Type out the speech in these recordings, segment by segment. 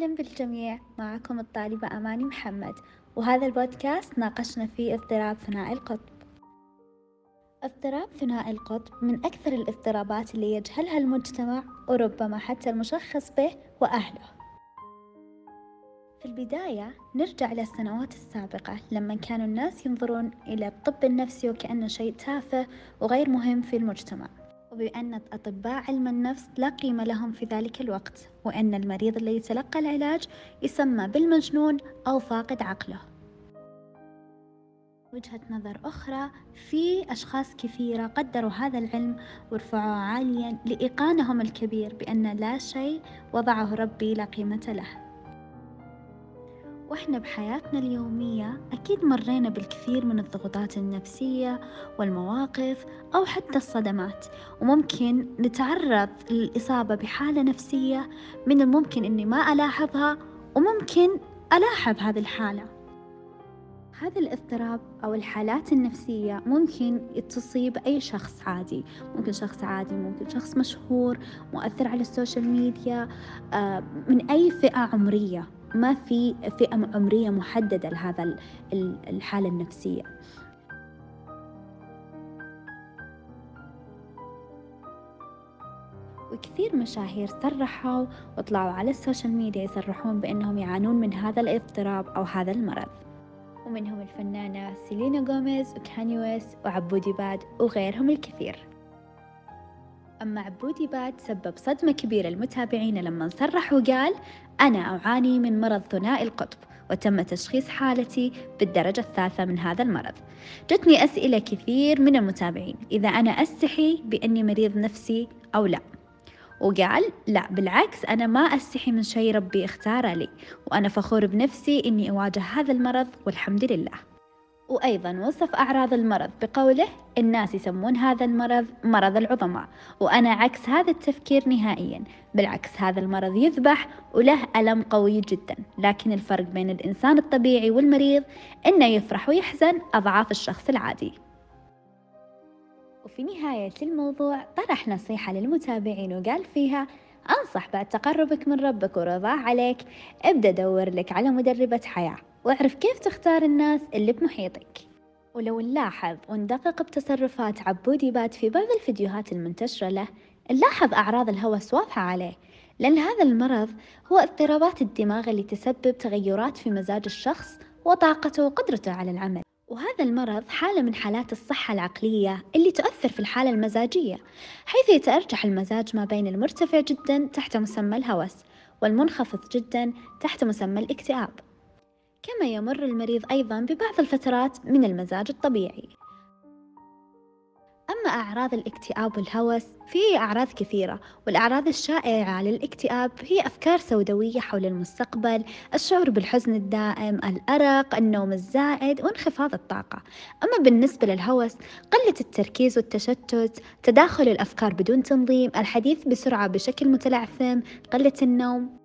أهلا بالجميع معكم الطالبة أماني محمد وهذا البودكاست ناقشنا فيه اضطراب ثنائي القطب. اضطراب ثنائي القطب من أكثر الاضطرابات اللي يجهلها المجتمع وربما حتى المشخص به وأهله. في البداية نرجع للسنوات السابقة لما كانوا الناس ينظرون إلى الطب النفسي وكأنه شيء تافه وغير مهم في المجتمع. وبأن أطباء علم النفس لا قيمة لهم في ذلك الوقت وأن المريض اللي يتلقى العلاج يسمى بالمجنون أو فاقد عقله. وجهة نظر أخرى في أشخاص كثيرة قدروا هذا العلم ورفعوه عاليا لإيقانهم الكبير بأن لا شيء وضعه ربي لا قيمة له. وإحنا بحياتنا اليومية أكيد مرينا بالكثير من الضغوطات النفسية والمواقف أو حتى الصدمات وممكن نتعرض للإصابة بحالة نفسية من الممكن إني ما ألاحظها وممكن ألاحظ هذه الحالة. هذا الاضطراب أو الحالات النفسية ممكن تصيب أي شخص عادي ممكن شخص عادي ممكن شخص مشهور مؤثر على السوشيال ميديا آه، من أي فئة عمرية. ما في فئة عمرية محددة لهذا الحالة النفسية. وكثير مشاهير صرحوا وطلعوا على السوشيال ميديا يصرحون بأنهم يعانون من هذا الاضطراب أو هذا المرض. ومنهم الفنانة سيلينا غوميز وكاني ويست وعبودي باد وغيرهم الكثير. أما عبودي باد سبب صدمة كبيرة للمتابعين لما صرح وقال أنا أعاني من مرض ثنائي القطب وتم تشخيص حالتي بالدرجة الثالثة من هذا المرض. جتني أسئلة كثير من المتابعين إذا أنا أستحي بأني مريض نفسي أو لا؟ وقال لا بالعكس أنا ما أستحي من شيء ربي اختاره لي وأنا فخور بنفسي إني أواجه هذا المرض والحمد لله. وأيضا وصف أعراض المرض بقوله الناس يسمون هذا المرض مرض العظماء وأنا عكس هذا التفكير نهائيا بالعكس هذا المرض يذبح وله ألم قوي جدا لكن الفرق بين الإنسان الطبيعي والمريض إنه يفرح ويحزن أضعاف الشخص العادي. وفي نهاية الموضوع طرح نصيحة للمتابعين وقال فيها أنصح بعد تقربك من ربك ورضاه عليك ابدأ دور لك على مدربة حياة. واعرف كيف تختار الناس اللي بمحيطك. ولو نلاحظ وندقق بتصرفات عبودي بات في بعض الفيديوهات المنتشرة له نلاحظ أعراض الهوس واضحة عليه. لأن هذا المرض هو اضطرابات الدماغ اللي تسبب تغيرات في مزاج الشخص وطاقته وقدرته على العمل. وهذا المرض حالة من حالات الصحة العقلية اللي تؤثر في الحالة المزاجية حيث يتأرجح المزاج ما بين المرتفع جدا تحت مسمى الهوس والمنخفض جدا تحت مسمى الاكتئاب. كما يمر المريض أيضا ببعض الفترات من المزاج الطبيعي. أما أعراض الاكتئاب والهوس في أعراض كثيرة والأعراض الشائعة للاكتئاب هي أفكار سوداوية حول المستقبل الشعور بالحزن الدائم الأرق النوم الزائد وانخفاض الطاقة. أما بالنسبة للهوس قلة التركيز والتشتت تداخل الأفكار بدون تنظيم الحديث بسرعة بشكل متلعثم قلة النوم.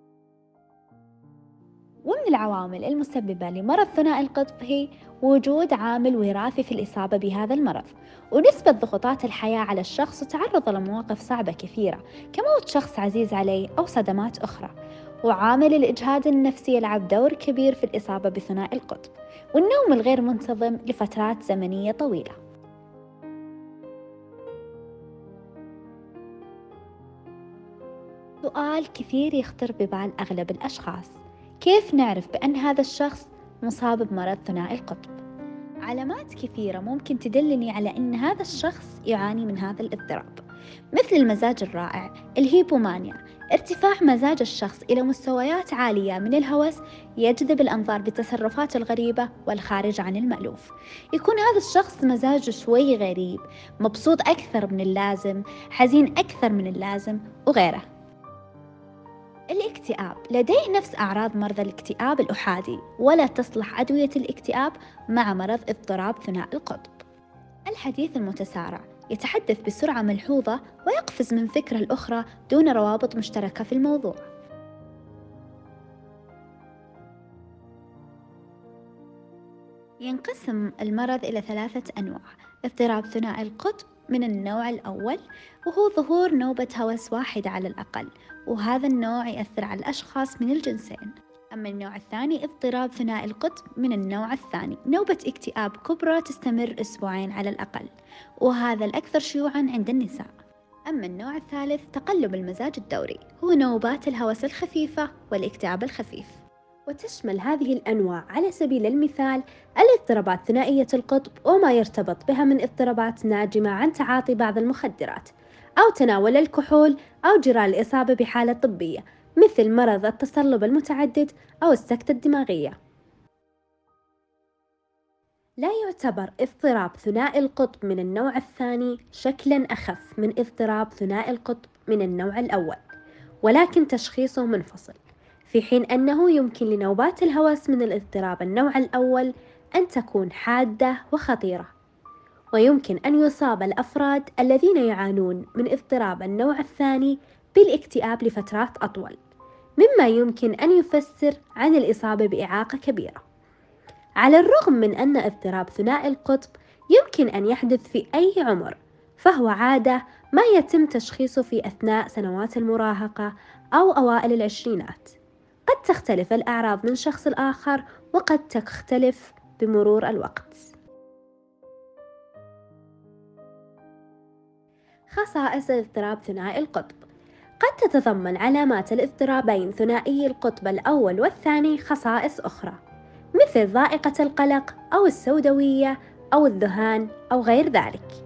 ومن العوامل المسببة لمرض ثنائي القطب هي وجود عامل وراثي في الإصابة بهذا المرض ونسبة ضغوطات الحياة على الشخص وتعرضه لمواقف صعبة كثيرة كموت شخص عزيز عليه أو صدمات أخرى. وعامل الإجهاد النفسي يلعب دور كبير في الإصابة بثنائي القطب والنوم الغير منتظم لفترات زمنية طويلة. سؤال كثير يخطر ببال أغلب الأشخاص. كيف نعرف بأن هذا الشخص مصاب بمرض ثنائي القطب؟ علامات كثيرة ممكن تدلني على أن هذا الشخص يعاني من هذا الاضطراب مثل المزاج الرائع الهيبومانيا. ارتفاع مزاج الشخص إلى مستويات عالية من الهوس يجذب الأنظار بالتصرفات الغريبة والخارج عن المألوف. يكون هذا الشخص مزاجه شوي غريب مبسوط أكثر من اللازم حزين أكثر من اللازم وغيره. الاكتئاب. لديه نفس أعراض مرضى الاكتئاب الأحادي ولا تصلح أدوية الاكتئاب مع مرض اضطراب ثنائي القطب. الحديث المتسارع. يتحدث بسرعة ملحوظة ويقفز من فكرة لأخرى دون روابط مشتركة في الموضوع. ينقسم المرض إلى ثلاثة أنواع. اضطراب ثنائي القطب من النوع الأول وهو ظهور نوبة هوس واحدة على الأقل وهذا النوع يأثر على الأشخاص من الجنسين. أما النوع الثاني اضطراب ثنائي القطب من النوع الثاني. نوبة اكتئاب كبرى تستمر أسبوعين على الأقل وهذا الأكثر شيوعا عند النساء. أما النوع الثالث تقلب المزاج الدوري. هو نوبات الهوس الخفيفة والاكتئاب الخفيف. وتشمل هذه الأنواع على سبيل المثال الاضطرابات ثنائية القطب وما يرتبط بها من اضطرابات ناجمة عن تعاطي بعض المخدرات. أو تناول الكحول أو جرى الإصابة بحالة طبية مثل مرض التصلب المتعدد أو السكتة الدماغية. لا يعتبر اضطراب ثنائي القطب من النوع الثاني شكلا أخف من اضطراب ثنائي القطب من النوع الأول ولكن تشخيصه منفصل في حين أنه يمكن لنوبات الهوس من الاضطراب النوع الأول أن تكون حادة وخطيرة. ويمكن أن يصاب الأفراد الذين يعانون من اضطراب النوع الثاني بالاكتئاب لفترات أطول مما يمكن أن يفسر عن الإصابة بإعاقة كبيرة. على الرغم من أن اضطراب ثنائي القطب يمكن أن يحدث في أي عمر فهو عادة ما يتم تشخيصه في أثناء سنوات المراهقة أو أوائل العشرينات. قد تختلف الأعراض من شخص لآخر وقد تختلف بمرور الوقت. خصائص اضطراب ثنائي القطب. قد تتضمن علامات الاضطرابين ثنائي القطب الأول والثاني خصائص أخرى مثل ضائقة القلق أو السوداوية أو الذهان أو غير ذلك.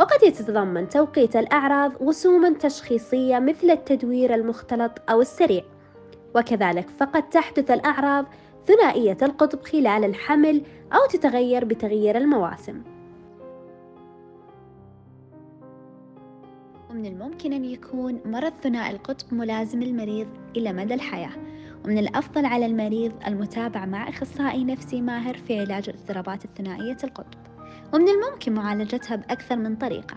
وقد يتضمن توقيت الأعراض وسوما تشخيصية مثل التدوير المختلط أو السريع. وكذلك فقد تحدث الأعراض ثنائية القطب خلال الحمل أو تتغير بتغيير المواسم. ومن الممكن أن يكون مرض ثنائي القطب ملازم المريض إلى مدى الحياة. ومن الأفضل على المريض المتابعة مع أخصائي نفسي ماهر في علاج الاضطرابات الثنائية القطب. ومن الممكن معالجتها بأكثر من طريقة.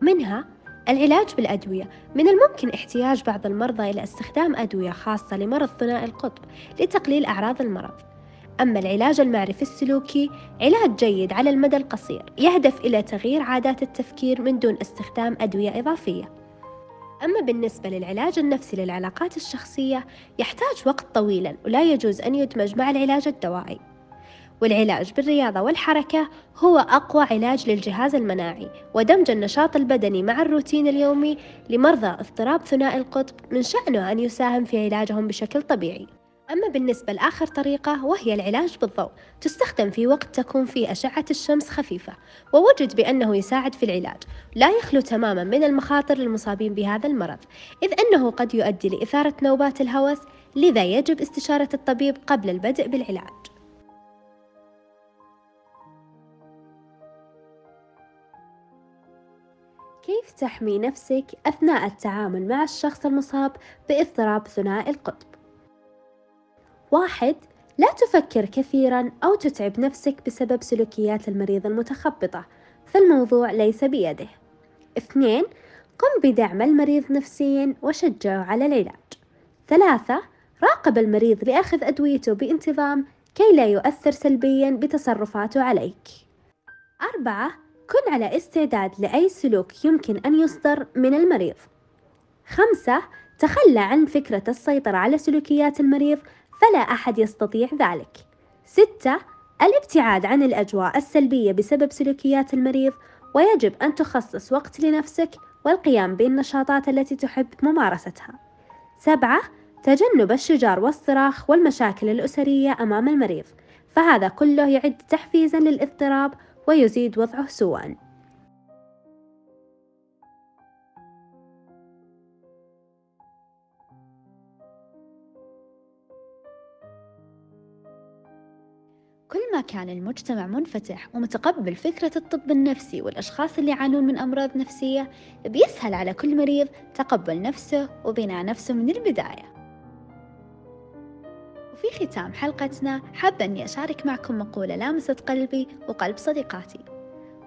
منها العلاج بالأدوية. من الممكن احتياج بعض المرضى إلى استخدام أدوية خاصة لمرض ثنائي القطب لتقليل أعراض المرض. أما العلاج المعرفي السلوكي علاج جيد على المدى القصير يهدف إلى تغيير عادات التفكير من دون استخدام أدوية إضافية. أما بالنسبة للعلاج النفسي للعلاقات الشخصية يحتاج وقت طويلا ولا يجوز أن يدمج مع العلاج الدوائي. والعلاج بالرياضة والحركة هو أقوى علاج للجهاز المناعي ودمج النشاط البدني مع الروتين اليومي لمرضى اضطراب ثنائي القطب من شأنه أن يساهم في علاجهم بشكل طبيعي. أما بالنسبة لآخر طريقة وهي العلاج بالضوء تستخدم في وقت تكون فيه أشعة الشمس خفيفة ووجد بأنه يساعد في العلاج لا يخلو تماما من المخاطر للمصابين بهذا المرض إذ أنه قد يؤدي لإثارة نوبات الهوس لذا يجب استشارة الطبيب قبل البدء بالعلاج كيف تحمي نفسك أثناء التعامل مع الشخص المصاب بإضطراب ثنائي القطب؟ واحد لا تفكر كثيرا أو تتعب نفسك بسبب سلوكيات المريض المتخبطة فالموضوع ليس بيده. اثنين قم بدعم المريض نفسيا وشجعه على العلاج. ثلاثة راقب المريض لأخذ أدويته بانتظام كي لا يؤثر سلبيا بتصرفاته عليك. أربعة كن على استعداد لأي سلوك يمكن أن يصدر من المريض. خمسة تخلى عن فكرة السيطرة على سلوكيات المريض فلا أحد يستطيع ذلك. ستة الابتعاد عن الأجواء السلبية بسبب سلوكيات المريض ويجب أن تخصص وقت لنفسك والقيام بالنشاطات التي تحب ممارستها. سبعة تجنب الشجار والصراخ والمشاكل الأسرية أمام المريض فهذا كله يعد تحفيزا للاضطراب ويزيد وضعه سوءا. كل ما كان المجتمع منفتح ومتقبل فكرة الطب النفسي والأشخاص اللي يعانون من أمراض نفسية بيسهل على كل مريض تقبل نفسه وبناء نفسه من البداية. وفي ختام حلقتنا حابة أني أشارك معكم مقولة لامست قلبي وقلب صديقاتي.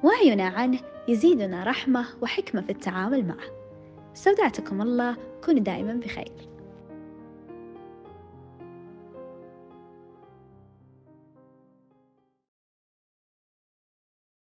وعينا عنه يزيدنا رحمة وحكمة في التعامل معه. استودعتكم الله كونوا دائما بخير.